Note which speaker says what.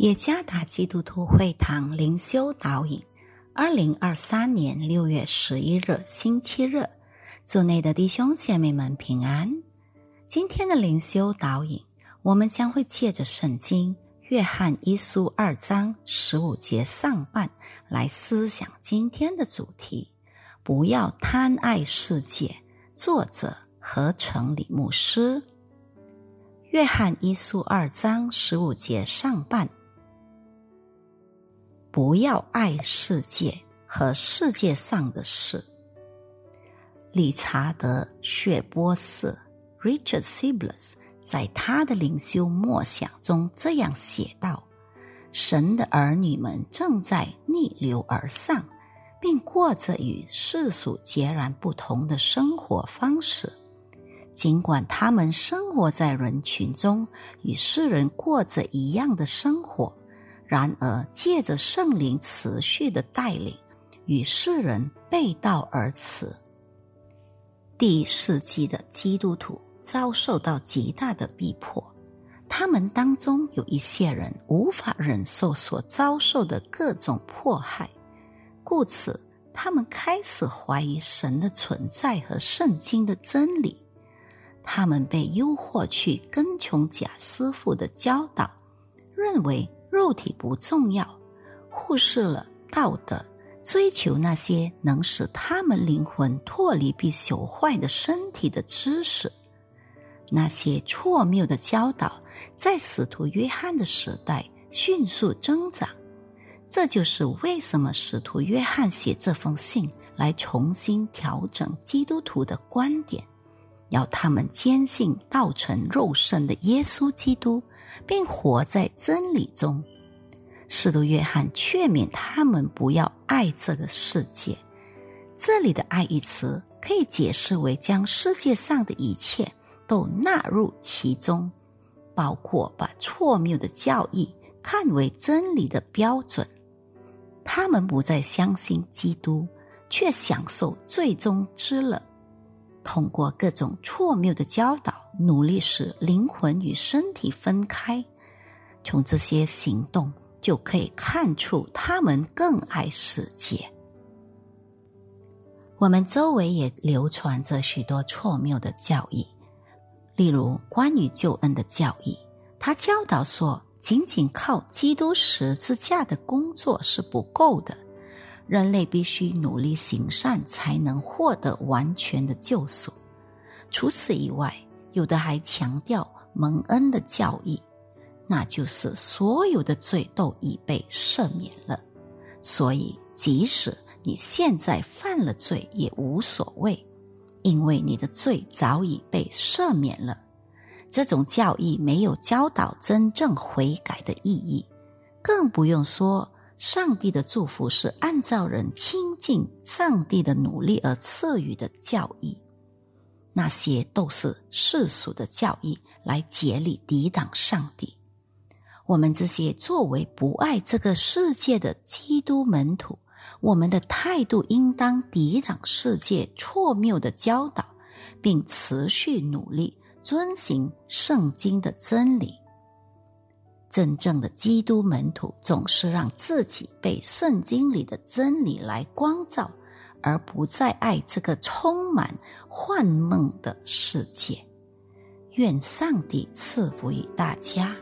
Speaker 1: 耶加达基督徒会堂灵修导引，二零二三年六月十一日星期日，组内的弟兄姐妹们平安。今天的灵修导引，我们将会借着圣经约翰一书二章十五节上半来思想今天的主题：不要贪爱世界。作者何成礼牧师。约翰一书二章十五节上半。不要爱世界和世界上的事。理查德·雪波斯 （Richard Siblus） 在他的灵修默想中这样写道：“神的儿女们正在逆流而上，并过着与世俗截然不同的生活方式。尽管他们生活在人群中，与世人过着一样的生活。”然而，借着圣灵持续的带领，与世人背道而驰。第一世纪的基督徒遭受到极大的逼迫，他们当中有一些人无法忍受所遭受的各种迫害，故此他们开始怀疑神的存在和圣经的真理。他们被诱惑去跟从假师傅的教导，认为。肉体不重要，忽视了道德，追求那些能使他们灵魂脱离并朽坏的身体的知识。那些错谬的教导在使徒约翰的时代迅速增长。这就是为什么使徒约翰写这封信来重新调整基督徒的观点，要他们坚信道成肉身的耶稣基督。并活在真理中。使徒约翰劝勉他们不要爱这个世界。这里的“爱”一词可以解释为将世界上的一切都纳入其中，包括把错谬的教义看为真理的标准。他们不再相信基督，却享受最终之乐。通过各种错谬的教导，努力使灵魂与身体分开。从这些行动就可以看出，他们更爱世界。我们周围也流传着许多错谬的教义，例如关于救恩的教义。他教导说，仅仅靠基督十字架的工作是不够的。人类必须努力行善，才能获得完全的救赎。除此以外，有的还强调蒙恩的教义，那就是所有的罪都已被赦免了。所以，即使你现在犯了罪也无所谓，因为你的罪早已被赦免了。这种教义没有教导真正悔改的意义，更不用说。上帝的祝福是按照人亲近上帝的努力而赐予的教义，那些都是世俗的教义，来竭力抵挡上帝。我们这些作为不爱这个世界的基督门徒，我们的态度应当抵挡世界错谬的教导，并持续努力遵行圣经的真理。真正的基督门徒总是让自己被圣经里的真理来光照，而不再爱这个充满幻梦的世界。愿上帝赐福于大家。